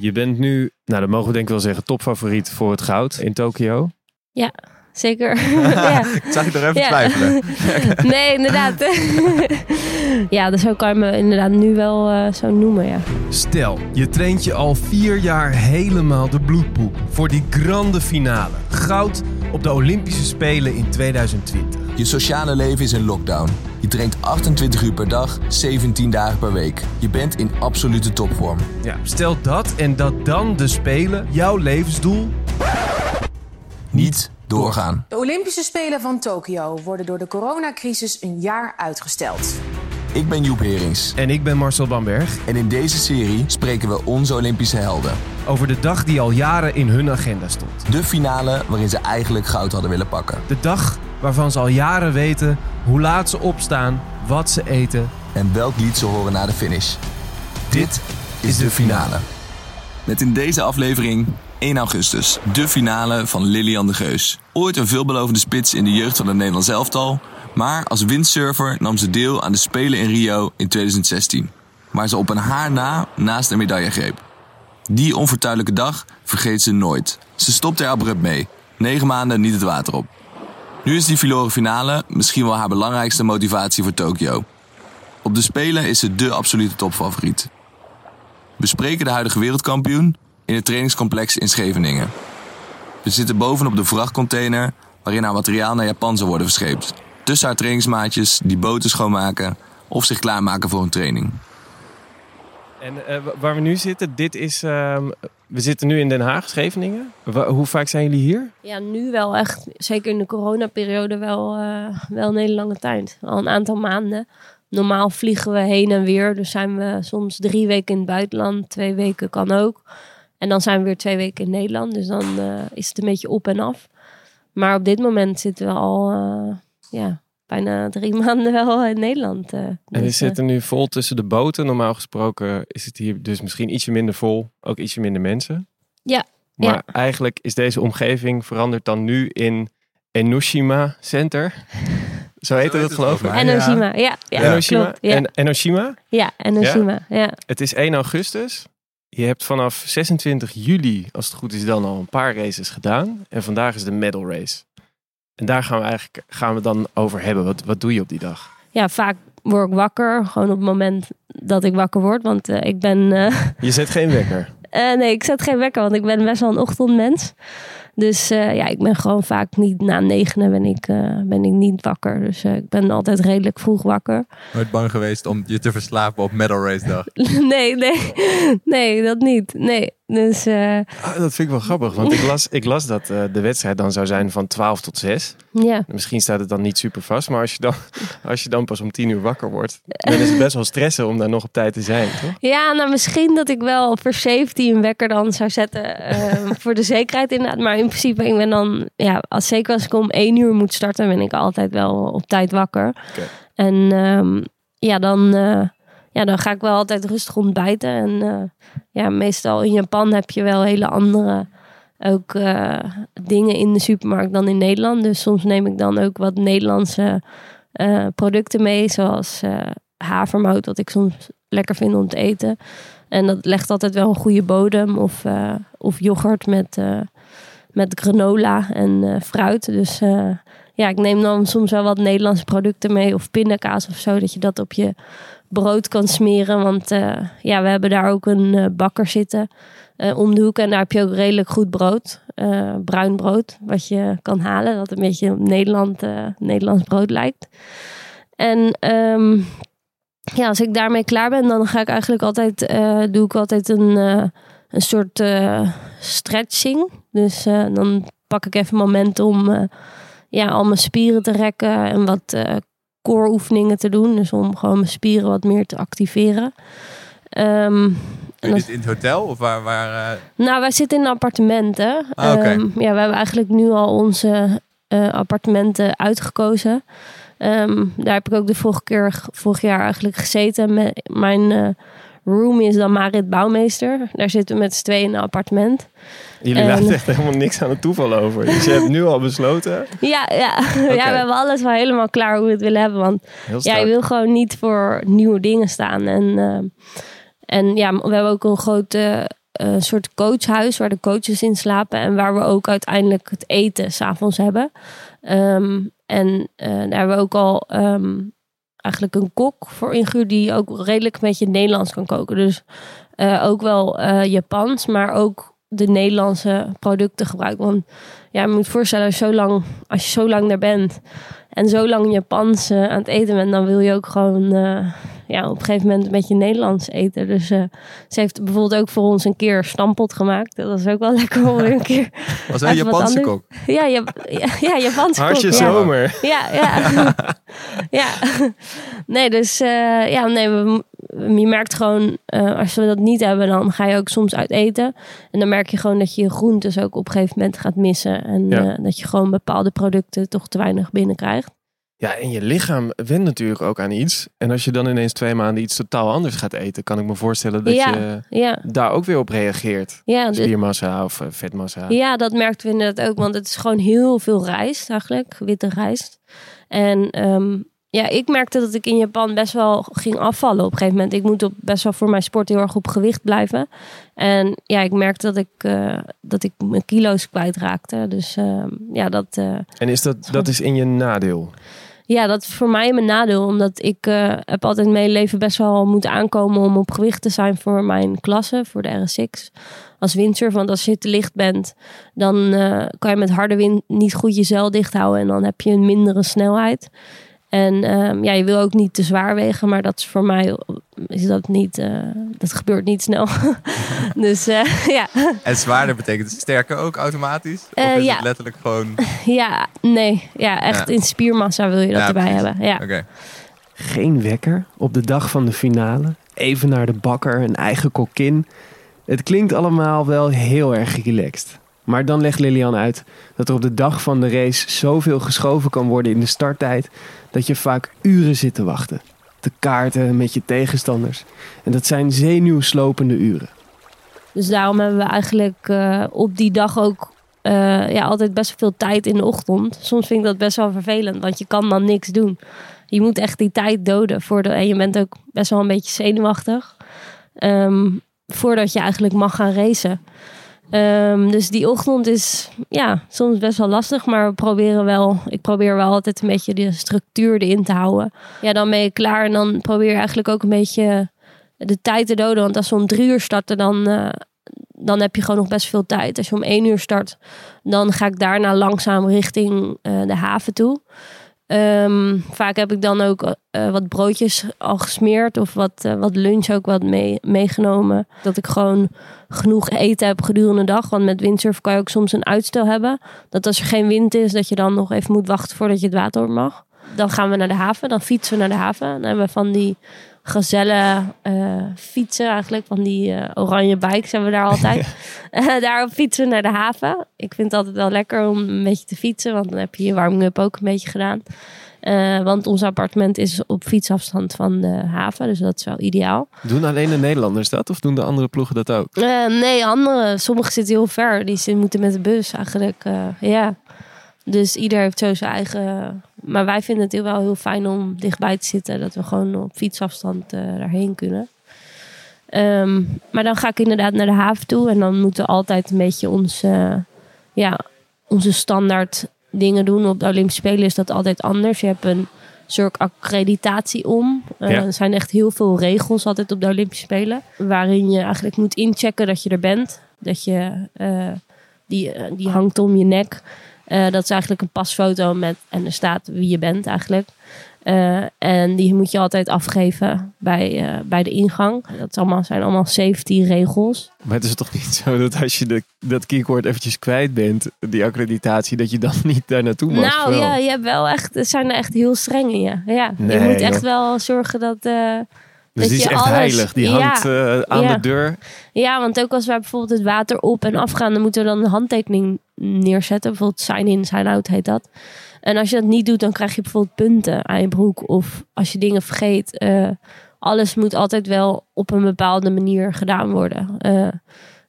Je bent nu, nou dat mogen we denk ik wel zeggen, topfavoriet voor het goud in Tokio. Ja, zeker. ja. Ik zag je er even Ja. twijfelen. Nee, inderdaad. ja, dus zo kan je me inderdaad nu wel eh, zo noemen, ja. Stel, je traint je al vier jaar helemaal de bloedpoep voor die grande finale. Goud op de Olympische Spelen in 2020. Je sociale leven is in lockdown. Je traint 28 uur per dag, 17 dagen per week. Je bent in absolute topvorm. Ja, stel dat en dat dan de Spelen jouw levensdoel Niet doorgaan. De Olympische Spelen van Tokio worden door de coronacrisis een jaar uitgesteld. Ik ben Joep Herings. En ik ben Marcel Bamberg. En in deze serie spreken we onze Olympische helden. Over de dag die al jaren in hun agenda stond. De finale waarin ze eigenlijk goud hadden willen pakken. De dag waarvan ze al jaren weten hoe laat ze opstaan, wat ze eten. En welk lied ze horen na de finish. Dit is de finale. Met in deze aflevering 1 augustus, de finale van Lilian de Geus. Ooit een veelbelovende spits in de jeugd van het Nederlands elftal. Maar als windsurfer nam ze deel aan de Spelen in Rio in 2016. Waar ze op een haar na naast een medaille greep. Die onfortuinlijke dag vergeet ze nooit. Ze stopte er abrupt mee. Negen maanden niet het water op. Nu is die verloren finale misschien wel haar belangrijkste motivatie voor Tokio. Op de Spelen is ze dé absolute topfavoriet. We spreken de huidige wereldkampioen in het trainingscomplex in Scheveningen. We zitten bovenop de vrachtcontainer waarin haar materiaal naar Japan zal worden verscheept. Tussen haar trainingsmaatjes die boten schoonmaken of zich klaarmaken voor een training. En eh, wa- waar we nu zitten, dit is. ehm, we zitten nu in Den Haag, Scheveningen. Wa- hoe vaak zijn jullie hier? Ja, nu wel echt, zeker in de coronaperiode, wel, eh, wel een hele lange tijd. Al een aantal maanden. Normaal vliegen we heen en weer. Dus zijn we soms drie weken in het buitenland. Twee weken kan ook. En dan zijn we weer twee weken in Nederland. Dus dan eh, is het een beetje op en af. Maar op dit moment zitten we al eh, ja, bijna drie maanden wel in Nederland. eh. En we Dus, eh, zitten nu vol tussen de boten. Normaal gesproken is het hier dus misschien ietsje minder vol. Ook ietsje minder mensen. Ja, Maar ja. eigenlijk is deze omgeving veranderd dan nu in Enoshima Center. Zo heette dat het geloof ik. Enoshima, ja. ja, Enoshima. klopt, ja. En Enoshima. ja, Enoshima, ja. Het is 1 augustus. Je hebt vanaf 26 juli, als het goed is, dan al een paar races gedaan. En vandaag is de medal race. En daar gaan we eigenlijk gaan we dan over hebben. Wat, wat doe je op die dag? ja, vaak word ik wakker. Gewoon op het moment dat ik wakker word. Want eh, ik ben... eh, Je zet geen wekker. eh, nee, ik zet geen wekker, want ik ben best wel een ochtendmens. Dus eh, ja, ik ben gewoon vaak niet... Na negenen ben ik, eh, ben ik niet wakker. Dus eh, ik ben altijd redelijk vroeg wakker. Nooit bang geweest om je te verslapen op medal race dag. nee, nee. Nee, dat niet. Nee. Dus eh, Ah, dat vind ik wel grappig. Want ik las, ik las dat eh, de wedstrijd dan zou zijn van 12 tot 6. ja. Misschien staat het dan niet super vast. Maar als je dan, als je dan pas om 10 uur wakker wordt. Dan is het best wel stressen om daar nog op tijd te zijn. Toch? Ja, nou misschien dat ik wel voor safety een wekker dan zou zetten. eh, voor de zekerheid inderdaad. Maar in principe, ik ben dan... Ja, als zeker als ik om één uur moet starten, ben ik altijd wel op tijd wakker. En ehm, ja, dan, eh, ja, dan ga ik wel altijd rustig ontbijten. En eh, ja, meestal in Japan heb je wel hele andere... Ook eh, dingen in de supermarkt dan in Nederland. Dus soms neem ik dan ook wat Nederlandse producten mee. Zoals havermout, wat ik soms lekker vind om te eten. En dat legt altijd wel een goede bodem. Of, of yoghurt met, met granola en eh, fruit. Dus eh, ja, ik neem dan soms wel wat Nederlandse producten mee. Of pindakaas of zo. Dat je dat op je brood kan smeren. Want eh, ja, we hebben daar ook een bakker zitten om de hoek. En daar heb je ook redelijk goed brood. bruin brood. Wat je kan halen. Dat een beetje op Nederland, Nederlands brood lijkt. En ehm, ja, als ik daarmee klaar ben, dan ga ik eigenlijk altijd, doe ik altijd een, een soort eh, stretching. Dus eh, dan pak ik even een moment om eh, ja, al mijn spieren te rekken en wat core oefeningen te doen. Dus om gewoon mijn spieren wat meer te activeren. Je dat- dit in het hotel? Of waar, waar, nou, wij zitten in appartementen. Ah, oké. Ehm, ja, we hebben eigenlijk nu al onze appartementen uitgekozen. Ehm, daar heb ik ook de vorige keer, vorig jaar eigenlijk gezeten. Met, mijn room is dan Marit Bouwmeester. Daar zitten we met z'n tweeën in een appartement. Jullie En- laten echt helemaal niks aan het toeval over. Dus je hebt nu al besloten. Ja, ja. ja, we hebben alles wel helemaal klaar hoe we het willen hebben. Want Ja, je wil gewoon niet voor nieuwe dingen staan. En, ehm, en ja, we hebben ook een grote een soort coachhuis waar de coaches in slapen. En waar we ook uiteindelijk het eten s'avonds hebben. Ehm, en eh, daar hebben we ook al ehm, eigenlijk een kok voor ingehuurd die ook redelijk een beetje Nederlands kan koken. Dus eh, ook wel eh, Japans, maar ook de Nederlandse producten gebruiken. Want ja, je moet je voorstellen, je zo lang, als je zo lang daar bent en zo lang Japans eh, aan het eten bent, dan wil je ook gewoon eh, ja, op een gegeven moment een beetje Nederlands eten. Dus eh, ze heeft bijvoorbeeld ook voor ons een keer stampot gemaakt. Dat was ook wel lekker om een keer. Was een Japanse kok. Ja, ja, ja, ja Japanse Hartje kok, ja. zomer. Ja, ja. ja. Nee, dus eh, ja, nee, we, je merkt gewoon, eh, als we dat niet hebben, dan ga je ook soms uit eten. En dan merk je gewoon dat je je groentes ook op een gegeven moment gaat missen. En Ja. eh, dat je gewoon bepaalde producten toch te weinig binnenkrijgt. Ja, en je lichaam went natuurlijk ook aan iets. En als je dan ineens twee maanden iets totaal anders gaat eten, kan ik me voorstellen dat Ja. je Ja, daar ook weer op reageert. ja, Spiermassa of eh, vetmassa. ja, dat merkten we inderdaad ook. Want het is gewoon heel veel rijst eigenlijk, witte rijst. En ehm, ja, ik merkte dat ik in Japan best wel ging afvallen op een gegeven moment. Ik moet op, best wel voor mijn sport heel erg op gewicht blijven. En ja, ik merkte dat ik, eh, dat ik mijn kilo's kwijtraakte. Dus ehm, ja, dat, eh, En is dat, dat is in je nadeel? Ja, dat is voor mij mijn nadeel. Omdat ik eh, heb altijd mijn leven best wel moeten aankomen om op gewicht te zijn voor mijn klasse, voor de RS6. Als windsurfer, want als je te licht bent, dan eh, kan je met harde wind niet goed je zeil dicht houden. En dan heb je een mindere snelheid. En ehm, ja, je wil ook niet te zwaar wegen, maar dat is voor mij is dat niet, eh, dat gebeurt niet snel. dus eh, ja. En zwaarder betekent sterker ook automatisch? Of Eh, is ja. het letterlijk gewoon... ja, nee, ja, echt Ja. in spiermassa wil je dat Ja, erbij precies. hebben. Ja. Oké. Geen wekker op de dag van de finale. Even naar de bakker, een eigen kokkin. Het klinkt allemaal wel heel erg relaxed. Maar dan legt Lilian uit dat er op de dag van de race zoveel geschoven kan worden in de starttijd dat je vaak uren zit te wachten. Te kaarten met je tegenstanders. En dat zijn zenuwslopende uren. Dus daarom hebben we eigenlijk eh, op die dag ook eh, ja, altijd best veel tijd in de ochtend. Soms vind ik dat best wel vervelend, want je kan dan niks doen. Je moet echt die tijd doden. Voor de, en je bent ook best wel een beetje zenuwachtig. ehm, voordat je eigenlijk mag gaan racen. Ehm, dus die ochtend is ja, soms best wel lastig, maar we proberen wel. Ik probeer wel altijd een beetje de structuur erin te houden. Ja, dan ben je klaar en dan probeer je eigenlijk ook een beetje de tijd te doden. Want als we om drie uur starten, dan, eh, dan heb je gewoon nog best veel tijd. Als je om één uur start, dan ga ik daarna langzaam richting eh, de haven toe. Ehm, vaak heb ik dan ook eh, wat broodjes al gesmeerd of wat, eh, wat lunch ook wat mee, meegenomen. Dat ik gewoon genoeg eten heb gedurende de dag. Want met windsurfen kan je ook soms een uitstel hebben. Dat als er geen wind is, dat je dan nog even moet wachten voordat je het water op mag. Dan gaan we naar de haven, dan fietsen we naar de haven. Dan hebben we van die gazelle eh, fietsen eigenlijk. Van die eh, oranje bikes hebben we daar altijd. Eh, daarop fietsen naar de haven. Ik vind het altijd wel lekker om een beetje te fietsen. Want dan heb je je warming-up ook een beetje gedaan. Want ons appartement is op fietsafstand van de haven. Dus dat is wel ideaal. Doen alleen de Nederlanders dat of doen de andere ploegen dat ook? Nee, andere. Sommigen zitten heel ver. Die moeten met de bus eigenlijk. ja. Dus ieder heeft zo zijn eigen. Maar wij vinden het wel heel fijn om dichtbij te zitten. Dat we gewoon op fietsafstand eh, daarheen kunnen. Ehm, maar dan ga ik inderdaad naar de haven toe. En dan moeten we altijd een beetje ons, eh, ja, onze standaard dingen doen. Op de Olympische Spelen is dat altijd anders. Je hebt een soort accreditatie om. Eh, Ja. Er zijn echt heel veel regels altijd op de Olympische Spelen. Waarin je eigenlijk moet inchecken dat je er bent. Dat je, eh, die, die hangt om je nek. Eh, dat is eigenlijk een pasfoto met, en er staat wie je bent eigenlijk. Eh, en die moet je altijd afgeven bij, eh, bij de ingang. Dat allemaal, zijn allemaal safety regels. Maar het is toch niet zo dat als je de, dat keycord eventjes kwijt bent, die accreditatie, dat je dan niet daar naartoe mag? nou Wel. ja, je hebt wel echt, zijn er echt heel streng in. Ja. Ja, Nee, je moet echt joh. wel zorgen dat... dus dat die is je echt alles- heilig. Die Ja, hangt eh, aan ja. de deur. Ja, want ook als wij bijvoorbeeld het water op en afgaan, dan moeten we dan een handtekening neerzetten. Bijvoorbeeld sign-in, sign-out heet dat. En als je dat niet doet, dan krijg je bijvoorbeeld punten aan je broek. Of als je dingen vergeet. eh, alles moet altijd wel op een bepaalde manier gedaan worden. Eh,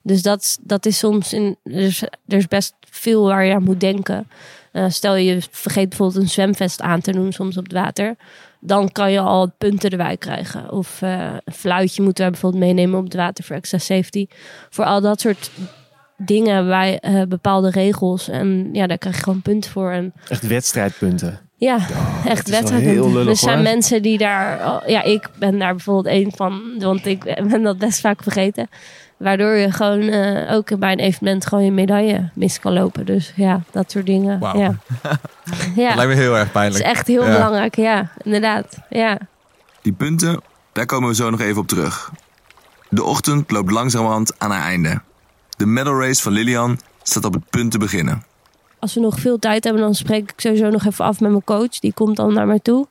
dus dat, dat is soms... In, er, is, er is best veel waar je aan moet denken. Stel je vergeet bijvoorbeeld een zwemvest aan te doen soms op het water. Dan kan je al punten erbij krijgen. Of eh, een fluitje moeten we bijvoorbeeld meenemen op het water voor extra safety. Voor al dat soort dingen wij eh, bepaalde regels. En ja, daar krijg je gewoon punten voor. En Echt wedstrijdpunten. Ja, het echt is lullig, Er zijn hoor. mensen die daar... oh, ja, ik ben daar bijvoorbeeld een van. Want ik ben dat best vaak vergeten. Waardoor je gewoon eh, ook bij een evenement gewoon je medaille mis kan lopen. Dus ja, dat soort dingen. Ja. ja. Dat lijkt me heel erg Dat is pijnlijk. echt heel Ja. belangrijk. Ja, inderdaad. Ja. Die punten, daar komen we zo nog even op terug. De ochtend loopt langzamerhand aan haar einde. De medal race van Lilian staat op het punt te beginnen. Als we nog veel tijd hebben, dan spreek ik sowieso nog even af met mijn coach. Die komt dan naar mij toe.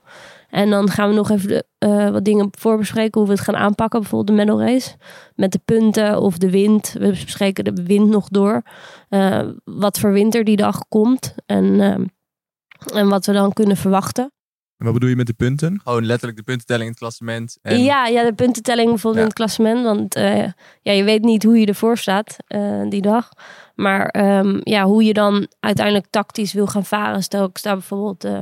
En dan gaan we nog even de, eh, wat dingen voorbespreken. Hoe we het gaan aanpakken. Bijvoorbeeld de medal race. Met de punten of de wind. We bespreken de wind nog door. Eh, wat voor wind er die dag komt. En, eh, en wat we dan kunnen verwachten. En wat bedoel je met de punten? Gewoon letterlijk de puntentelling in het klassement. En Ja, ja, de puntentelling bijvoorbeeld Ja. in het klassement. Want eh, ja, je weet niet hoe je ervoor staat eh, die dag. Maar ehm, ja, hoe je dan uiteindelijk tactisch wil gaan varen. Stel, ik sta bijvoorbeeld eh,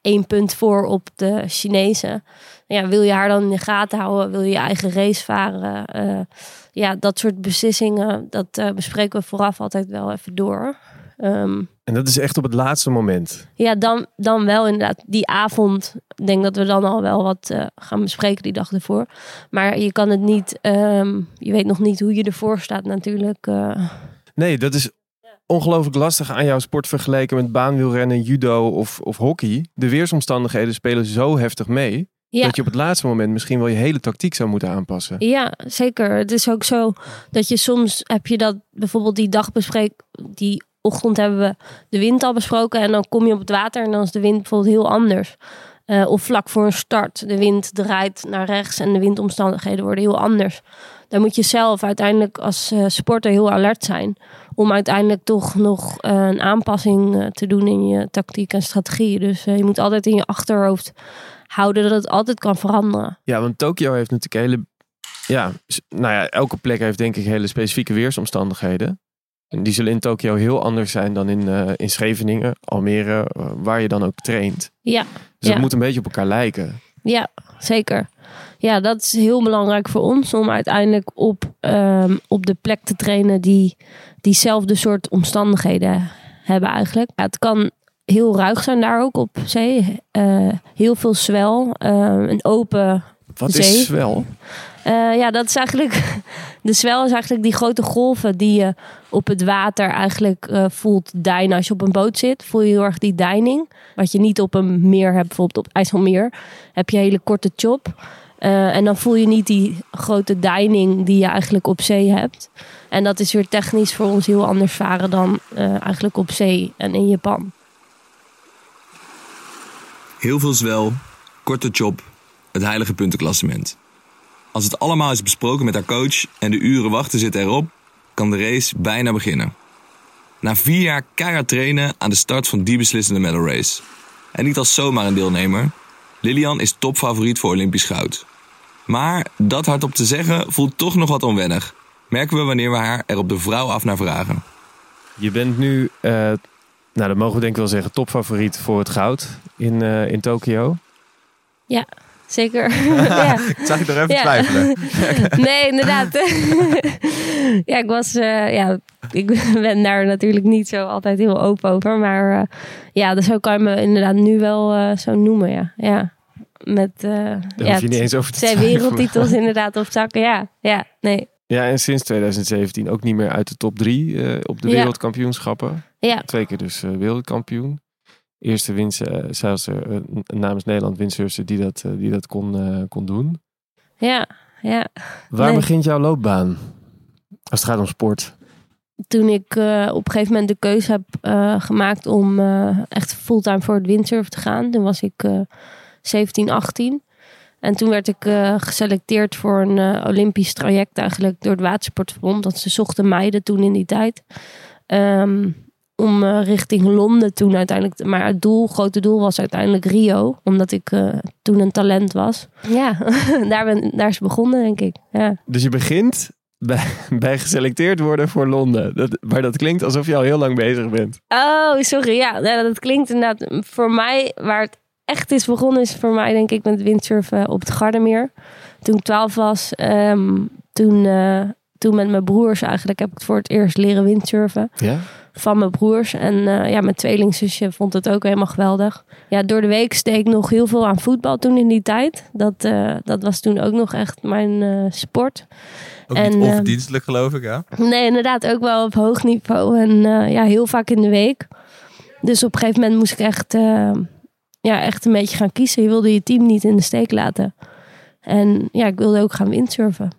één punt voor op de Chinezen. Ja, wil je haar dan in de gaten houden? Wil je je eigen race varen? Eh, ja, dat soort beslissingen, dat eh, bespreken we vooraf altijd wel even door. Ehm, En dat is echt op het laatste moment. ja, dan, dan wel inderdaad. Die avond, ik denk dat we dan al wel wat eh, gaan bespreken die dag ervoor. Maar je kan het niet, ehm, je weet nog niet hoe je ervoor staat natuurlijk. eh. Nee, dat is ongelooflijk lastig aan jouw sport vergeleken met baanwielrennen, judo of, of hockey. De weersomstandigheden spelen zo heftig mee. ja. Dat je op het laatste moment misschien wel je hele tactiek zou moeten aanpassen. Ja, zeker. Het is ook zo dat je soms heb je dat bijvoorbeeld die dag bespreek, die ochtend hebben we de wind al besproken en dan kom je op het water en dan is de wind bijvoorbeeld heel anders. Eh, of vlak voor een start, de wind draait naar rechts en de windomstandigheden worden heel anders. Dan moet je zelf uiteindelijk als eh, sporter heel alert zijn om uiteindelijk toch nog eh, een aanpassing te doen in je tactiek en strategie. Dus je moet altijd in je achterhoofd houden dat het altijd kan veranderen. Ja, want Tokio heeft natuurlijk hele. Ja, nou ja, elke plek heeft denk ik hele specifieke weersomstandigheden. En die zullen in Tokio heel anders zijn dan in, eh, in Scheveningen, Almere, eh, waar je dan ook traint. Ja, Dus Ja. het moet een beetje op elkaar lijken. Ja, zeker. Ja, dat is heel belangrijk voor ons om uiteindelijk op, ehm, op de plek te trainen die diezelfde soort omstandigheden hebben eigenlijk. Ja, het kan heel ruig zijn daar ook op zee. Eh, heel veel zwel, een open Wat Zee. is zwel? eh, ja, dat is eigenlijk. De zwel is eigenlijk die grote golven die je op het water eigenlijk eh, voelt deinen. Als je op een boot zit, voel je heel erg die deining. Wat je niet op een meer hebt, bijvoorbeeld op IJsselmeer. Heb je een hele korte chop. Eh, en dan voel je niet die grote deining die je eigenlijk op zee hebt. En dat is weer technisch voor ons heel anders varen dan eh, eigenlijk op zee en in Japan. Heel veel zwel, korte chop, het heilige puntenklassement. Als het allemaal is besproken met haar coach en de uren wachten zitten erop, kan de race bijna beginnen. Na vier jaar keihard trainen aan de start van die beslissende medal race. En niet als zomaar een deelnemer. Lilian is topfavoriet voor Olympisch goud. Maar dat hardop te zeggen voelt toch nog wat onwennig. Merken we wanneer we haar er op de vrouw af naar vragen. Je bent nu, eh, nou dat mogen we denk ik wel zeggen, topfavoriet voor het goud in, eh, in Tokio. Zeker. ja. Ik zag je toch even Ja. twijfelen. Nee, inderdaad. ja, ik was, eh, ja, ik ben daar natuurlijk niet zo altijd heel open over. Maar eh, ja, dus zo kan je me inderdaad nu wel eh, zo noemen, ja. ja. Met, Daar ja, je niet eens over te wereldtitels inderdaad op zakken, ja. Ja, nee. Ja, en sinds 2017 ook niet meer uit de top drie op de wereldkampioenschappen. Ja, Twee keer dus wereldkampioen. Eerste winst, eh, zelfs eh, namens Nederland winstsurfster die dat, eh, die dat kon, eh, kon doen. ja, ja. Waar Nee. begint jouw loopbaan? Als het gaat om sport. Toen ik eh, op een gegeven moment de keuze heb eh, gemaakt om eh, echt fulltime voor het windsurfen te gaan. Toen was ik eh 17, 18. En toen werd ik eh, geselecteerd voor een eh, Olympisch traject eigenlijk door het Watersportverbond. Dat ze zochten meiden toen in die tijd. Ehm, om eh, richting Londen toen uiteindelijk. te- Maar het doel, grote doel was uiteindelijk Rio. Omdat ik eh, toen een talent was. Ja, daar, ben, daar is het begonnen denk ik. Ja. Dus je begint bij, bij geselecteerd worden voor Londen. Dat, maar dat klinkt alsof je al heel lang bezig bent. Oh, sorry. Ja, ja, dat klinkt inderdaad voor mij waar het echt is begonnen is voor mij denk ik met windsurfen op het Gardermeer. Toen ik 12 was, ehm, toen, eh, toen met mijn broers eigenlijk heb ik het voor het eerst leren windsurfen. Ja? Van mijn broers. En uh, ja, mijn tweelingzusje vond het ook helemaal geweldig. Ja, door de week steek ik nog heel veel aan voetbal toen in die tijd. Dat, uh, dat was toen ook nog echt mijn sport. Ook en, niet onverdienstelijk geloof ik, ja? Nee, inderdaad ook wel op hoog niveau. En ja, heel vaak in de week. Dus op een gegeven moment moest ik echt, ja, echt een beetje gaan kiezen. Je wilde je team niet in de steek laten. En ja, ik wilde ook gaan windsurfen.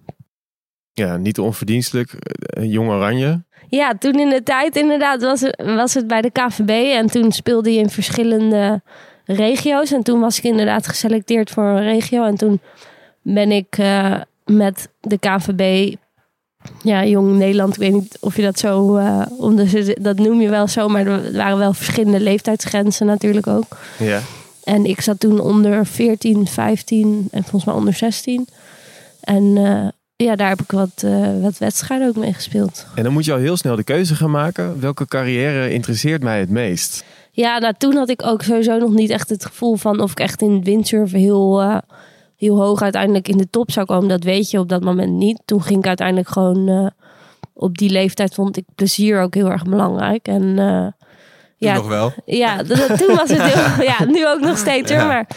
Ja, niet onverdienstelijk. Jong Oranje. Ja, toen in de tijd inderdaad was het, was het bij de KVB. En toen speelde je in verschillende regio's. En toen was ik inderdaad geselecteerd voor een regio. En toen ben ik uh, met de KVB ja, Jong Nederland, ik weet niet of je dat zo, uh, dat noem je wel zo, maar er waren wel verschillende leeftijdsgrenzen natuurlijk ook. Ja. En ik zat toen onder 14, 15 en volgens mij onder 16. En uh, ja, daar heb ik wat, uh, wat wedstrijden ook mee gespeeld. En dan moet je al heel snel de keuze gaan maken. Welke carrière interesseert mij het meest? Ja, nou toen had ik ook sowieso nog niet echt het gevoel van of ik echt in windsurfen heel, uh, heel hoog uiteindelijk in de top zou komen. Dat weet je op dat moment niet. Toen ging ik uiteindelijk gewoon op die leeftijd vond ik plezier ook heel erg belangrijk. En ja, nog wel. Ja, toen was het heel, ja, nu ook nog steeds hoor. Maar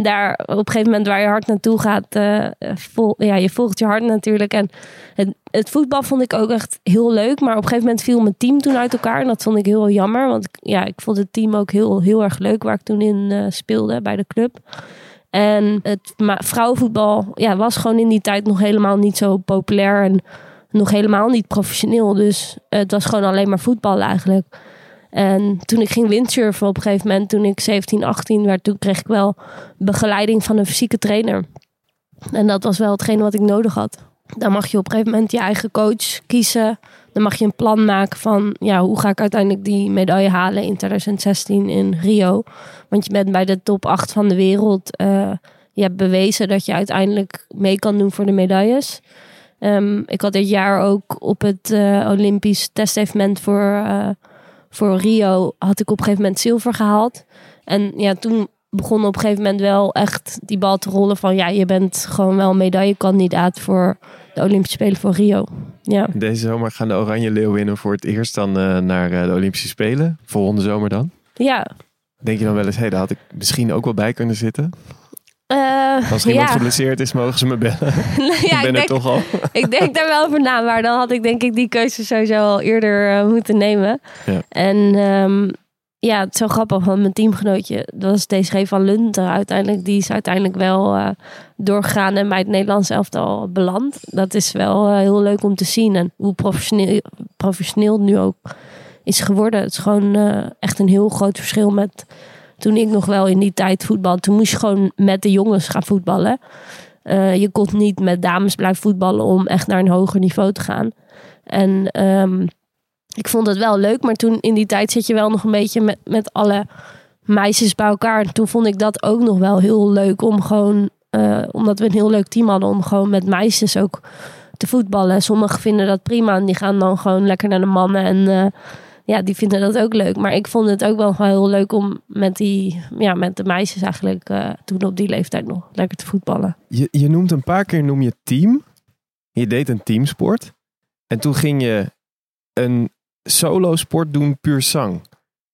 daar op een gegeven moment waar je hart naartoe gaat, uh, vol, ja, je volgt je hart natuurlijk. En het, het, voetbal vond ik ook echt heel leuk. Maar op een gegeven moment viel mijn team toen uit elkaar. En dat vond ik heel jammer. Want ja, ik vond het team ook heel, heel erg leuk waar ik toen in uh, speelde bij de club. En het vrouwenvoetbal ja, was gewoon in die tijd nog helemaal niet zo populair. En nog helemaal niet professioneel. Dus het was gewoon alleen maar voetbal eigenlijk. En toen ik ging windsurfen op een gegeven moment, toen ik 17, 18 werd, toen kreeg ik wel begeleiding van een fysieke trainer. En dat was wel hetgeen wat ik nodig had. Dan mag je op een gegeven moment je eigen coach kiezen. Dan mag je een plan maken van ja, hoe ga ik uiteindelijk die medaille halen in 2016 in Rio. Want je bent bij de top 8 van de wereld. Uh, je hebt bewezen dat je uiteindelijk mee kan doen voor de medailles. Um, ik had dit jaar ook op het uh, Olympisch testevenement voor... Uh, voor Rio had ik op een gegeven moment zilver gehaald. En ja, toen begon op een gegeven moment wel echt die bal te rollen van ja, je bent gewoon wel medaillekandidaat voor de Olympische Spelen voor Rio. Ja. Deze zomer gaan de Oranje Leeuwinnen voor het eerst dan uh, naar uh, de Olympische Spelen. Volgende zomer dan? Ja. Denk je dan wel eens, hé, hey, daar had ik misschien ook wel bij kunnen zitten? Uh, Als er iemand ja. geblesseerd is, mogen ze me bellen. ja, ik ben ik er denk, toch al. ik denk daar wel over na, maar dan had ik denk ik die keuze sowieso al eerder uh, moeten nemen. Ja. En um, ja, het is zo grappig, want mijn teamgenootje, dat was TSG van Lunter uiteindelijk. Die is uiteindelijk wel uh, doorgegaan en bij het Nederlands elftal beland. Dat is wel heel leuk om te zien en hoe professioneel, professioneel het nu ook is geworden. Het is gewoon echt een heel groot verschil met toen ik nog wel in die tijd voetbal, toen moest je gewoon met de jongens gaan voetballen. Uh, je kon niet met dames blijven voetballen om echt naar een hoger niveau te gaan. En um, ik vond het wel leuk, maar toen in die tijd zit je wel nog een beetje met, met alle meisjes bij elkaar. En toen vond ik dat ook nog wel heel leuk om gewoon, uh, omdat we een heel leuk team hadden, om gewoon met meisjes ook te voetballen. Sommigen vinden dat prima en die gaan dan gewoon lekker naar de mannen en... Uh, ja, die vinden dat ook leuk. Maar ik vond het ook wel heel leuk om met, die, ja, met de meisjes eigenlijk uh, toen op die leeftijd nog lekker te voetballen. Je, je noemt een paar keer noem je team. Je deed een teamsport. En toen ging je een solo sport doen puur zang.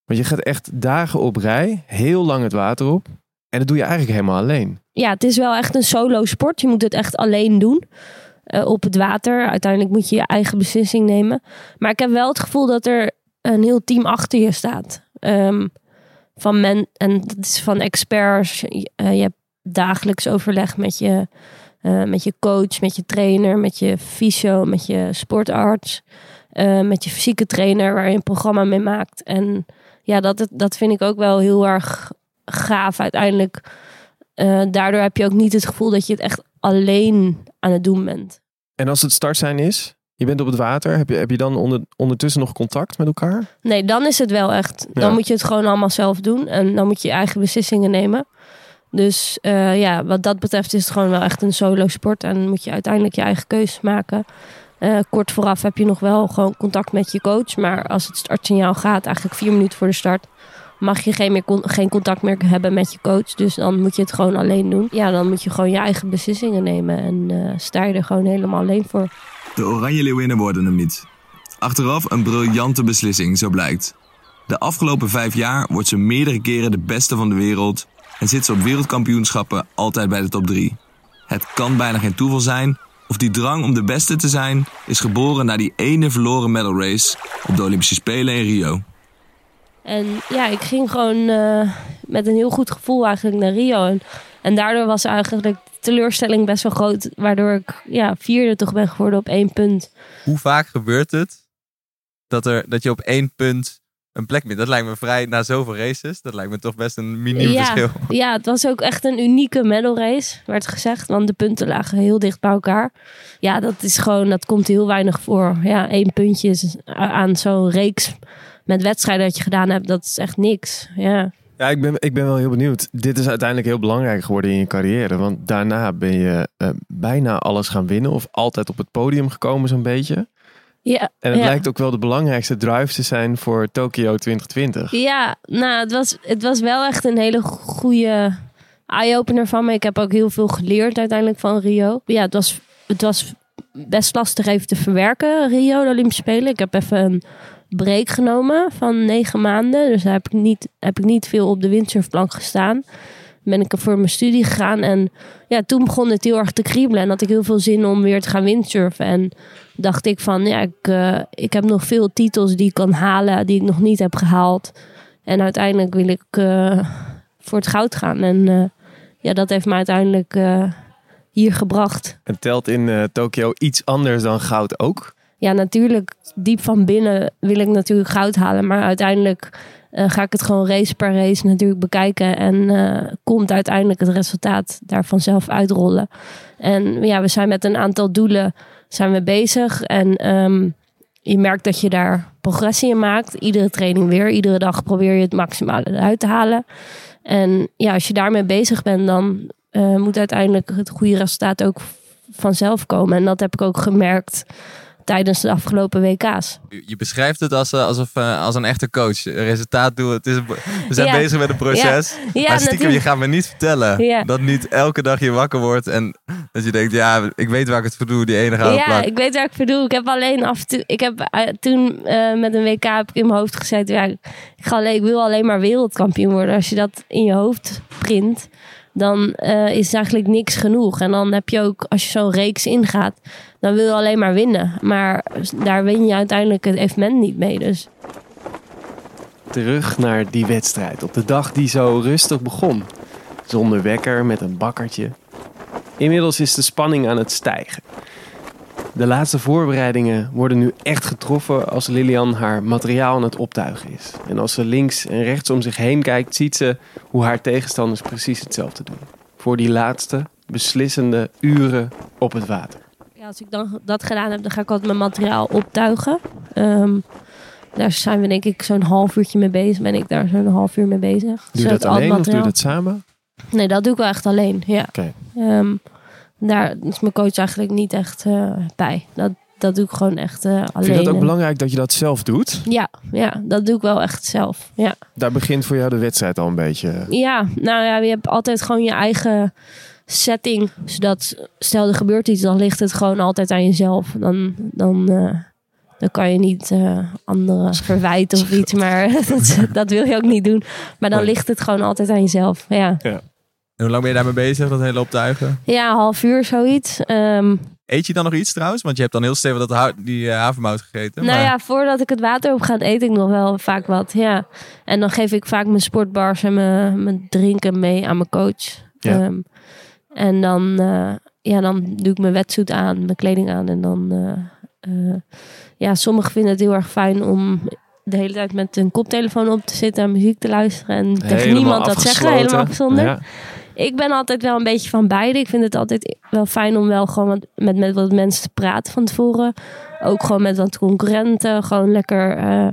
Want je gaat echt dagen op rij, heel lang het water op. En dat doe je eigenlijk helemaal alleen. Ja, het is wel echt een solo sport. Je moet het echt alleen doen. Uh, op het water. Uiteindelijk moet je je eigen beslissing nemen. Maar ik heb wel het gevoel dat er een heel team achter je staat. Um, van men, en dat is van experts. Je, je hebt dagelijks overleg met je, uh, met je coach, met je trainer, met je fysio, met je sportarts, uh, met je fysieke trainer waar je een programma mee maakt. En ja, dat, dat vind ik ook wel heel erg gaaf uiteindelijk. daardoor heb je ook niet het gevoel dat je het echt alleen aan het doen bent. En als het start zijn is? Je bent op het water. Heb je, heb je dan onder, ondertussen nog contact met elkaar? Nee, dan is het wel echt. Dan moet je het gewoon allemaal zelf doen. En dan moet je je eigen beslissingen nemen. Dus uh, ja, wat dat betreft is het gewoon wel echt een solo sport. En moet je uiteindelijk je eigen keuzes maken. Uh, kort vooraf heb je nog wel gewoon contact met je coach. Maar als het startsignaal gaat, eigenlijk vier minuten voor de start, mag je geen, meer geen contact meer hebben met je coach. Dus dan moet je het gewoon alleen doen. Ja, dan moet je gewoon je eigen beslissingen nemen. En eh, sta je er gewoon helemaal alleen voor. De Oranje Leeuwinnen worden hem niet. Achteraf een briljante beslissing, zo blijkt. De afgelopen vijf jaar wordt ze meerdere keren de beste van de wereld en zit ze op wereldkampioenschappen altijd bij de top 3. Het kan bijna geen toeval zijn, of die drang om de beste te zijn is geboren na die ene verloren medal race op de Olympische Spelen in Rio. En ja, ik ging gewoon eh, met een heel goed gevoel eigenlijk naar Rio. En, en daardoor was eigenlijk de teleurstelling best wel groot. Waardoor ik ja, vierde toch ben geworden op één punt. Hoe vaak gebeurt het dat, er, dat je op één punt een plek bent? Dat lijkt me vrij, na zoveel races, dat lijkt me toch best een miniem Ja, verschil. ja, het was ook echt een unieke medal race, werd gezegd. Want de punten lagen heel dicht bij elkaar. Ja, dat is gewoon, dat komt heel weinig voor. Ja, één puntje is aan zo'n reeks met wedstrijden dat je gedaan hebt, dat is echt niks. Ja. Ja, ik ben, ik ben wel heel benieuwd. Dit is uiteindelijk heel belangrijk geworden in je carrière. Want daarna ben je eh, bijna alles gaan winnen. Of altijd op het podium gekomen zo'n beetje. Ja, En het ja. lijkt ook wel de belangrijkste drive te zijn voor Tokio 2020. Ja, nou, het was, het was wel echt een hele goede eye-opener van me. Ik heb ook heel veel geleerd uiteindelijk van Rio. Ja, het was, het was best lastig even te verwerken, Rio, de Olympische Spelen. Ik heb even een break genomen van negen maanden. Dus heb ik niet, heb ik niet veel op de windsurfplank gestaan. Ben ik er voor mijn studie gegaan. En ja, toen begon het heel erg te kriebelen. En had ik heel veel zin om weer te gaan windsurfen. En dacht ik van, ja, ik, eh, ik heb nog veel titels die ik kan halen, die ik nog niet heb gehaald. En uiteindelijk wil ik eh, voor het goud gaan. En eh, ja, dat heeft me uiteindelijk hier gebracht. En telt in Tokio iets anders dan goud ook? Ja, natuurlijk, diep van binnen wil ik natuurlijk goud halen. Maar uiteindelijk eh, ga ik het gewoon race per race natuurlijk bekijken. En eh, komt uiteindelijk het resultaat daarvan zelf uitrollen. En ja, we zijn met een aantal doelen zijn we bezig. En ehm, je merkt dat je daar progressie in maakt. Iedere training weer. Iedere dag probeer je het maximale eruit te halen. En ja, als je daarmee bezig bent, dan eh, moet uiteindelijk het goede resultaat ook vanzelf komen. En dat heb ik ook gemerkt tijdens de afgelopen WK's. Je beschrijft het als, eh, alsof, eh, als een echte coach. Resultaat doen. Het is een, we zijn Ja. bezig met een proces. Ja, maar stiekem, je gaat me niet vertellen Ja. dat niet elke dag je wakker wordt en dat je denkt, ja, ik weet waar ik het voor doe, die ene gouden Ja, plak. ik weet waar ik voor doe. Ik heb alleen af en toe. Ik heb eh, toen met een WK heb ik in mijn hoofd gezet. Ja, ik, ga alleen, ik wil alleen maar wereldkampioen worden. Als je dat in je hoofd print, dan eh, is eigenlijk niks genoeg. En dan heb je ook, als je zo'n reeks ingaat, dan wil je alleen maar winnen. Maar daar win je uiteindelijk het evenement niet mee. Dus Terug naar die wedstrijd. Op de dag die zo rustig begon. Zonder wekker, met een bakkertje. Inmiddels is de spanning aan het stijgen. De laatste voorbereidingen worden nu echt getroffen als Lilian haar materiaal aan het optuigen is. En als ze links en rechts om zich heen kijkt, ziet ze hoe haar tegenstanders precies hetzelfde doen. Voor die laatste, beslissende uren op het water. ja, als ik dan dat gedaan heb, dan ga ik altijd mijn materiaal optuigen. Ehm, daar zijn we denk ik zo'n half uurtje mee bezig. Ben ik daar zo'n half uur mee bezig. Doe je dat alleen of doe je dat samen? Nee, dat doe ik wel echt alleen. Ja. Oké. Ehm, daar is mijn coach eigenlijk niet echt eh, bij. Dat, dat doe ik gewoon echt eh, alleen. Vind je dat ook belangrijk dat je dat zelf doet? Ja, ja, dat doe ik wel echt zelf. Ja. Daar begint voor jou de wedstrijd al een beetje. ja, nou ja, je hebt altijd gewoon je eigen setting. Zodat, stel er gebeurt iets, dan ligt het gewoon altijd aan jezelf. Dan, dan, eh, dan kan je niet eh, anderen verwijten of iets. Maar dat, dat wil je ook niet doen. Maar dan ligt het gewoon altijd aan jezelf. Ja, En hoe lang ben je daarmee bezig, dat hele optuigen? ja een half uur zoiets. Ehm, Eet je dan nog iets trouwens? Want je hebt dan heel stevig dat ha- die eh, havermout gegeten. Nou maar- ja, voordat ik het water op ga, eet ik nog wel vaak wat. Ja. En dan geef ik vaak mijn sportbars en mijn, mijn drinken mee aan mijn coach. Ja. Ehm, en dan, eh, ja, dan doe ik mijn wetsuit aan, mijn kleding aan. En dan, eh, eh, ja, sommigen vinden het heel erg fijn om de hele tijd met een koptelefoon op te zitten en muziek te luisteren. En tegen niemand dat zeggen, helemaal afgezonderd. Ja. Ik ben altijd wel een beetje van beide. Ik vind het altijd wel fijn om wel gewoon met, met wat mensen te praten van tevoren. Ook gewoon met wat concurrenten. Gewoon lekker, eh,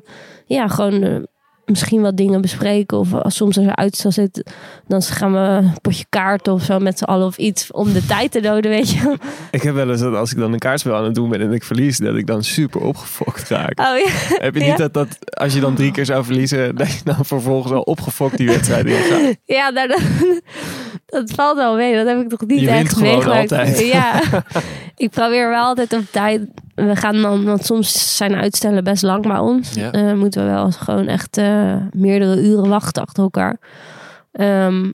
ja, gewoon eh, misschien wat dingen bespreken. Of als soms als er uitstel zit, dan gaan we een potje kaarten of zo met z'n allen of iets om de tijd te doden, weet je. Ik heb wel eens dat als ik dan een kaartspel aan het doen ben en ik verlies, dat ik dan super opgefokt raak. Oh ja. Heb je niet Ja. dat, dat als je dan drie keer zou verliezen, dat je dan vervolgens al opgefokt die wedstrijd ingaat? Ja, nou, dat, dat valt wel mee. Dat heb ik toch niet Je wint echt gewoon meegemaakt. altijd. Ja, ik probeer wel altijd op tijd. We gaan dan, want soms zijn uitstellen best lang bij ons. Ja. Eh, moeten we wel gewoon echt eh, meerdere uren wachten achter elkaar. Ehm,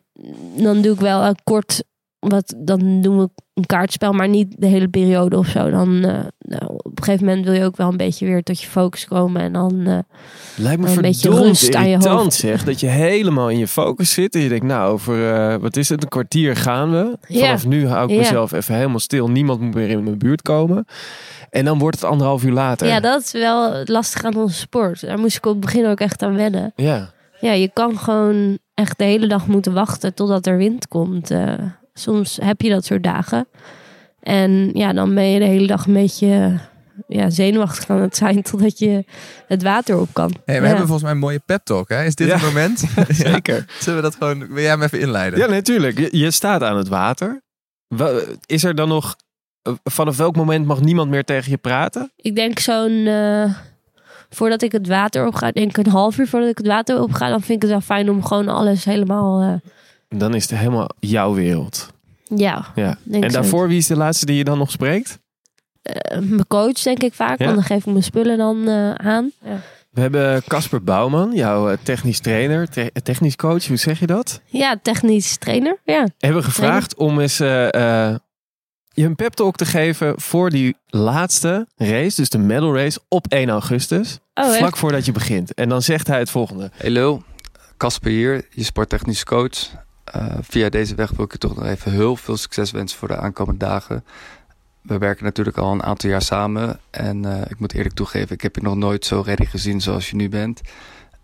dan doe ik wel een kort, wat, dan doen we een kaartspel, maar niet de hele periode of zo. Dan eh, nou, op een gegeven moment wil je ook wel een beetje weer tot je focus komen en dan. eh, Lijkt me Een beetje rust aan je hoofd. zeg. Dat je helemaal in je focus zit. En je denkt, nou, over eh, wat is het, een kwartier gaan we. Ja. Vanaf nu hou ik Ja. mezelf even helemaal stil. Niemand moet meer in mijn buurt komen. En dan wordt het anderhalf uur later. ja, dat is wel het lastige aan onze sport. Daar moest ik op het begin ook echt aan wennen. Ja. Ja, je kan gewoon echt de hele dag moeten wachten totdat er wind komt. Soms heb je dat soort dagen. En ja, dan ben je de hele dag een beetje ja, zenuwachtig aan het zijn totdat je het water op kan. Hey, we Ja. hebben volgens mij een mooie pep talk. Hè? Is dit Ja. het moment? Zeker. Zullen we dat gewoon... Wil jij hem even inleiden? Ja, natuurlijk. Je, je staat aan het water. Wa- Is er dan nog... eh, Vanaf welk moment mag niemand meer tegen je praten? Ik denk zo'n... eh, voordat ik het water op ga, denk ik een half uur voordat ik het water op ga, dan vind ik het wel fijn om gewoon alles helemaal... eh, Dan is het helemaal jouw wereld. ja, Ja. denk En zo. daarvoor, wie is de laatste die je dan nog spreekt? Eh, mijn coach denk ik vaak, Ja? want dan geef ik mijn spullen dan eh, aan. Ja. We hebben Casper Bouwman, jouw eh, technisch trainer, te- technisch coach. Hoe zeg je dat? Ja, technisch trainer. Ja. Hebben gevraagd om eens eh, eh, je een pep talk te geven voor die laatste race, dus de medal race op 1 augustus. Oh, echt? vlak voordat je begint. En dan zegt hij het volgende. Hey Lul, Casper hier, je sporttechnisch coach. Eh, via deze weg wil ik je toch nog even heel veel succes wensen voor de aankomende dagen. We werken natuurlijk al een aantal jaar samen. En eh, ik moet eerlijk toegeven, ik heb je nog nooit zo ready gezien zoals je nu bent.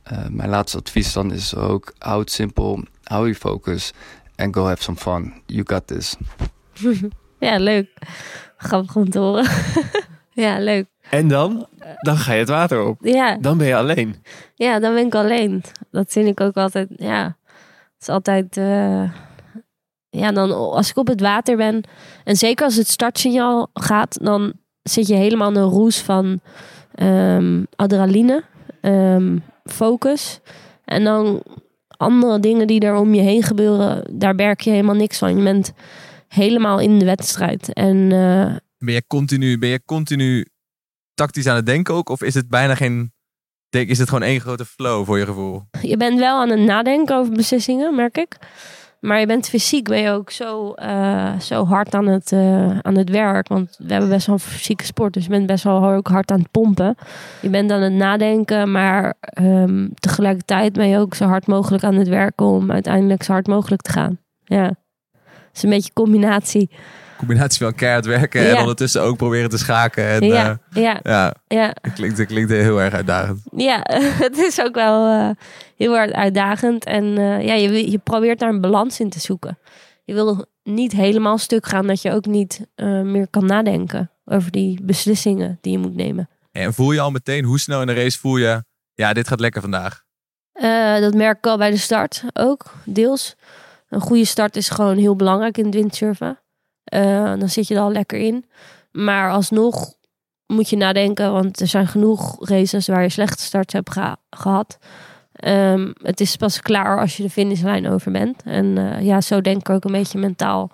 Eh, mijn laatste advies dan is ook, hou het simpel, hou je focus en go have some fun. You got this. ja, leuk. Grappig om te horen. ja, leuk. En dan? Dan ga je het water op. Ja, Dan ben je alleen. ja, dan ben ik alleen. Dat vind ik ook altijd, ja. Het is altijd, eh, ja, dan als ik op het water ben. En zeker als het startsignaal gaat, dan zit je helemaal in een roes van ehm, adrenaline, ehm, focus. En dan andere dingen die er om je heen gebeuren, daar merk je helemaal niks van. Je bent helemaal in de wedstrijd. En eh, Ben je continu, ben je continu tactisch aan het denken ook? Of is het bijna geen... Is het gewoon één grote flow voor je gevoel? je bent wel aan het nadenken over beslissingen, merk ik. Maar je bent fysiek ben je ook zo, eh, zo hard aan het, eh, aan het werk. Want we hebben best wel een fysieke sport. Dus je bent best wel ook hard aan het pompen. Je bent aan het nadenken. Maar ehm, tegelijkertijd ben je ook zo hard mogelijk aan het werken. Om uiteindelijk zo hard mogelijk te gaan. Ja. Het is een beetje een combinatie. Combinatie van keihard werken en ondertussen ook proberen te schaken. En, ja, eh, ja, ja, ja. het klinkt, klinkt heel erg uitdagend. Ja, het is ook wel eh, heel erg uitdagend. En eh, ja, je, je probeert daar een balans in te zoeken. Je wil niet helemaal stuk gaan dat je ook niet meer kan nadenken over die beslissingen die je moet nemen. En voel je al meteen, hoe snel in de race voel je... Ja, dit gaat lekker vandaag. Dat merk ik al bij de start ook, deels. Een goede start is gewoon heel belangrijk in het windsurfen. Eh, dan zit je er al lekker in. Maar alsnog moet je nadenken, want er zijn genoeg races waar je slechte starts hebt geha- gehad. Ehm, het is pas klaar als je de finishlijn over bent. En eh, ja, zo denk ik ook een beetje mentaal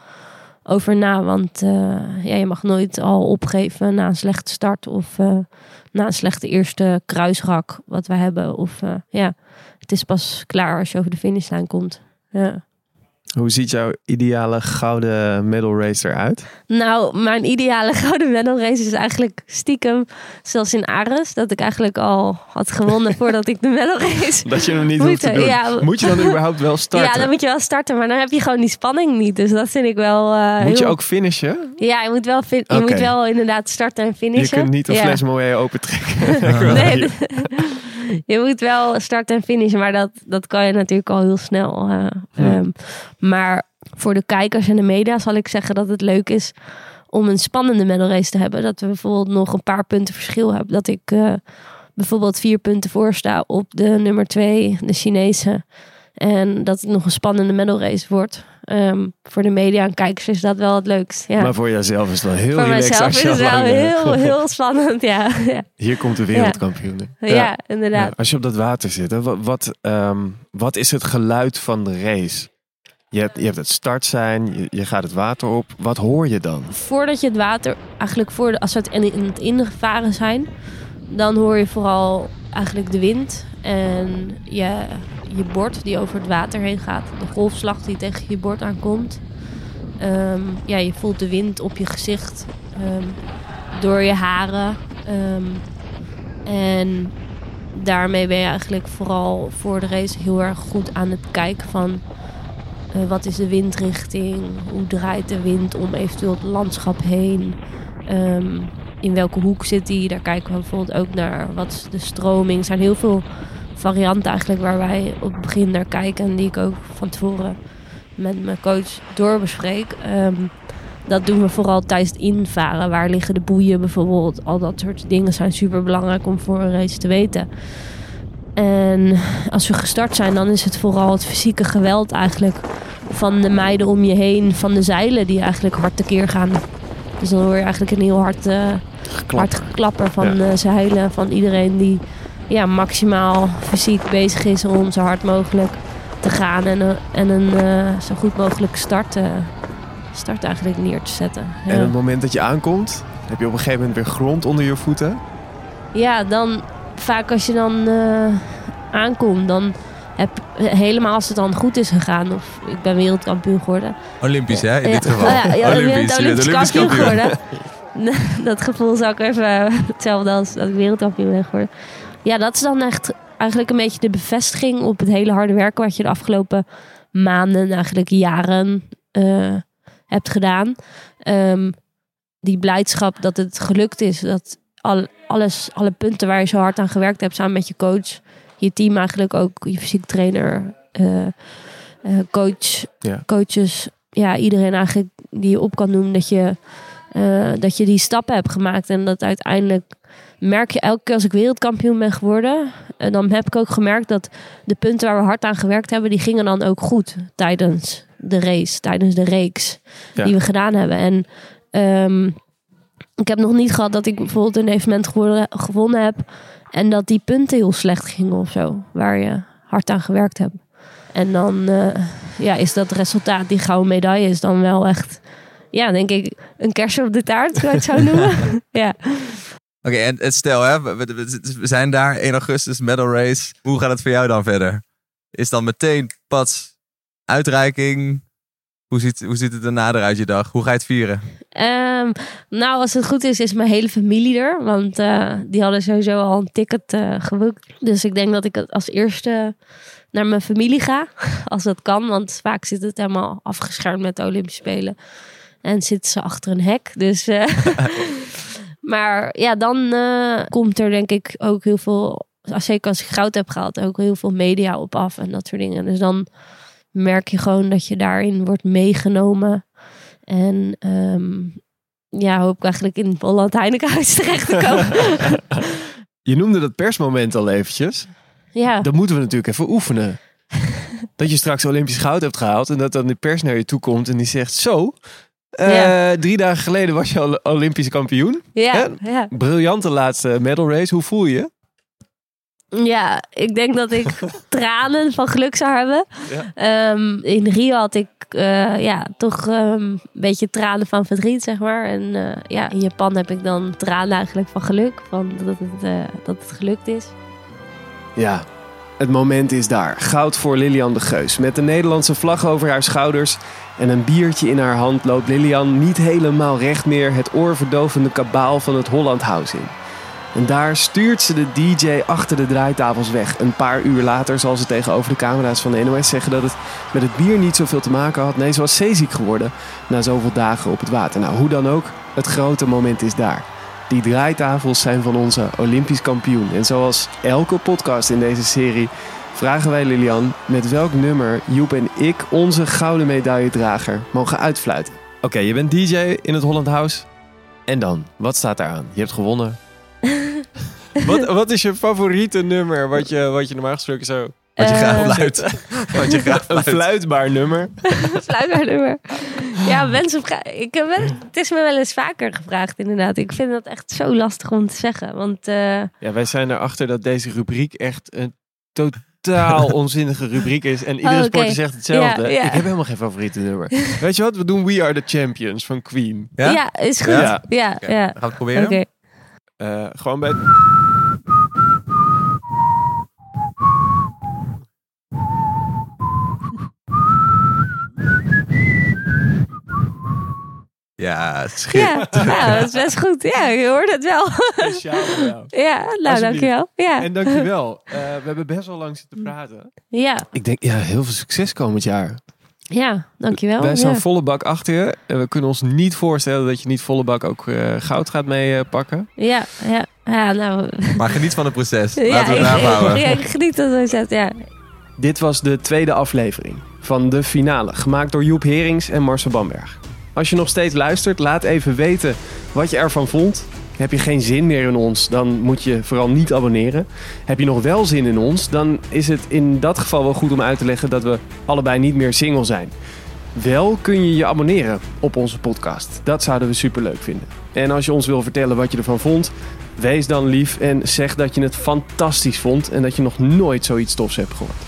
over na. Want eh, ja, je mag nooit al opgeven na een slechte start of na een slechte eerste kruisrak wat we hebben. Of ja, het is pas klaar als je over de finishlijn komt. Ja. Hoe ziet jouw ideale gouden medal race eruit? Nou, mijn ideale gouden medal race is eigenlijk stiekem, zoals in Ares, dat ik eigenlijk al had gewonnen voordat ik de medal race. Dat je hem niet Moet te doen. ja. Moet je dan überhaupt wel starten? Ja, dan moet je wel starten, maar dan heb je gewoon die spanning niet. Dus dat vind ik wel. eh, Moet je ook finishen? Ja, je moet wel, fin- je moet wel inderdaad starten en Je finishen. kunt niet een Ja. fles mooi open trekken. Nee, je moet wel starten en finishen, maar dat, dat kan je natuurlijk al heel snel. eh, ehm, maar voor de kijkers en de media zal ik zeggen dat het leuk is om een spannende medal race te hebben. Dat we bijvoorbeeld nog een paar punten verschil hebben. Dat ik eh, bijvoorbeeld vier punten voor sta op de nummer twee, de Chinese. En dat het nog een spannende medal race wordt. Ehm, voor de media en kijkers is dat wel het leukst. Ja. Maar voor jezelf is het wel heel voor relaxed mijzelf als is het wel heel, heel spannend. Ja, ja. Hier komt de wereldkampioen. ja. inderdaad. Als je op dat water zit, hè, wat, wat, ehm, wat is het geluid van de race? Je hebt, je hebt het startsein, je, je gaat het water op. Wat hoor je dan? voordat je het water, eigenlijk voor de, als we het in, in het ingevaren zijn, dan hoor je vooral eigenlijk de wind en je, je bord die over het water heen gaat. De golfslag die tegen je bord aankomt. Ehm, ja, je voelt de wind op je gezicht, ehm, door je haren. Ehm, en daarmee ben je eigenlijk vooral voor de race heel erg goed aan het kijken van eh, wat is de windrichting? Hoe draait de wind om eventueel het landschap heen? In welke hoek zit die? Daar kijken we bijvoorbeeld ook naar. Wat is de stroming? Er zijn heel veel varianten eigenlijk waar wij op het begin naar kijken. En die ik ook van tevoren met mijn coach doorbespreek. Ehm, dat doen we vooral tijdens het invaren. Waar liggen de boeien bijvoorbeeld? Al dat soort dingen zijn super belangrijk om voor een race te weten. En als we gestart zijn, dan is het vooral het fysieke geweld eigenlijk van de meiden om je heen, van de zeilen die eigenlijk hard tekeer gaan. Dus dan hoor je eigenlijk een heel hard, eh, hard geklapper van Ja. de zeilen van iedereen die ja, maximaal fysiek bezig is om zo hard mogelijk te gaan en, een- en een eh, zo goed mogelijk start, eh, start eigenlijk neer te zetten. Ja. En het moment dat je aankomt, heb je op een gegeven moment weer grond onder je voeten. Ja, dan vaak als je dan eh, aankomt, dan heb helemaal als het dan goed is gegaan, of ik ben wereldkampioen geworden. Olympisch, hè? In Ja. dit geval. Oh ja, ja, Olympisch. Olympisch, Je bent Olympisch kampioen kampioen. geworden. dat gevoel zou ik even hetzelfde als dat ik wereldkampioen ben geworden. Ja, dat is dan echt eigenlijk een beetje de bevestiging op het hele harde werken wat je de afgelopen maanden, eigenlijk jaren eh, hebt gedaan. Ehm, die blijdschap dat het gelukt is, dat al, alles, alle punten waar je zo hard aan gewerkt hebt, samen met je coach, je team eigenlijk ook, je fysiek trainer, eh, eh, coach, Ja. coaches, ja, iedereen eigenlijk die je op kan noemen, dat je, dat je die stappen hebt gemaakt en dat uiteindelijk merk je elke keer als ik wereldkampioen ben geworden, en dan heb ik ook gemerkt dat de punten waar we hard aan gewerkt hebben, die gingen dan ook goed tijdens de race, tijdens de reeks Ja. die we gedaan hebben. En ehm, ik heb nog niet gehad dat ik bijvoorbeeld een evenement gewonnen, gewonnen heb en dat die punten heel slecht gingen of zo, waar je hard aan gewerkt hebt. En dan eh, ja, is dat resultaat, die gouden medaille, is dan wel echt, ja, denk ik, een kerstje op de taart, zou ik het zo noemen. ja. Oké, en, en stel, hè, we, we- we- we zijn daar 1 augustus, medal race. Hoe gaat het voor jou dan verder? Is dan meteen pas uitreiking? Hoe ziet, hoe ziet het erna eruit je dag? Hoe ga je het vieren? Ehm, nou, als het goed is, is mijn hele familie er. Want eh, die hadden sowieso al een ticket eh geboekt. Dus ik denk dat ik het als eerste naar mijn familie ga. Als dat kan. Want vaak zit het helemaal afgeschermd met de Olympische Spelen. En zitten ze achter een hek. Dus, eh, maar ja, dan eh, komt er denk ik ook heel veel... Zeker als ik goud heb gehaald, ook heel veel media op af en dat soort dingen. Dus dan merk je gewoon dat je daarin wordt meegenomen. En ehm, ja, hoop ik eigenlijk in Holland Heinekenhuis terecht te komen. Je noemde dat persmoment al eventjes. ja, Dat moeten we natuurlijk even oefenen. Dat je straks Olympisch goud hebt gehaald en dat dan de pers naar je toe komt en die zegt: Zo, eh, drie dagen geleden was je al Olympisch kampioen. ja. Briljante laatste medal race. Hoe voel je? ja, ik denk dat ik tranen van geluk zou hebben. Ja. Ehm, in Rio had ik eh, ja, toch ehm, een beetje tranen van verdriet, zeg maar. En eh, ja, in Japan heb ik dan tranen eigenlijk van geluk, van dat het, dat het gelukt is. Ja, het moment is daar. Goud voor Lilian de Geus. Met de Nederlandse vlag over haar schouders en een biertje in haar hand loopt Lilian niet helemaal recht meer het oorverdovende kabaal van het Holland House in. En daar stuurt ze de DJ achter de draaitafels weg. Een paar uur later zal ze tegenover de camera's van de NOS zeggen dat het met het bier niet zoveel te maken had. Nee, ze was zeeziek geworden na zoveel dagen op het water. Nou, hoe dan ook, het grote moment is daar. Die draaitafels zijn van onze Olympisch kampioen. En zoals elke podcast in deze serie vragen wij Lilian met welk nummer Joep en ik onze gouden medailledrager mogen uitfluiten. Oké, je bent DJ in het Holland House. En dan, wat staat daar aan? Je hebt gewonnen. Wat, wat is je favoriete nummer wat je, wat je normaal gesproken zo... Wat je Eh, graag fluit. Wat je graag Een fluit. fluitbaar nummer. Fluitbaar nummer. Ja, mensen vragen. Ik heb wel, het is me wel eens vaker gevraagd, inderdaad. Ik vind dat echt zo lastig om te zeggen. Want eh, Ja, wij zijn erachter dat deze rubriek echt een totaal onzinnige rubriek is. En iedere Oh, sporter zegt hetzelfde. Ja, ja. Ik heb helemaal geen favoriete nummer. Weet je wat? We doen We Are The Champions van Queen. Ja? ja? is goed. Ja. Ja. Gaan we het proberen? Eh, gewoon bij... Ja, Ja, schitterend. ja, dat is best goed. Ja, je hoort het wel. Speciaal. Ja, nou, dankjewel. Ja. En dankjewel. Eh we hebben best wel lang zitten praten. Ja, Ik denk, ja, heel veel succes komend jaar. ja, dankjewel. Wij staan ja. volle bak achter je. En we kunnen ons niet voorstellen dat je niet volle bak ook eh, goud gaat meepakken. Ja, ja, ja, nou. Maar geniet van het proces. Ja, Laten we het ik, eraan houden. ik, ja, geniet dat zo zet, ja. Dit was de tweede aflevering van de finale, gemaakt door Joep Herings en Marcel Bamberg. Als je nog steeds luistert, laat even weten wat je ervan vond. Heb je geen zin meer in ons, dan moet je vooral niet abonneren. Heb je nog wel zin in ons, dan is het in dat geval wel goed om uit te leggen dat we allebei niet meer single zijn. Wel kun je je abonneren op onze podcast. Dat zouden we super leuk vinden. En als je ons wil vertellen wat je ervan vond, wees dan lief en zeg dat je het fantastisch vond en dat je nog nooit zoiets tofs hebt gehoord.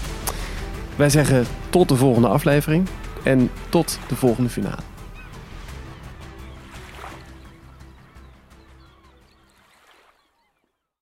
Wij zeggen tot de volgende aflevering en tot de volgende finale.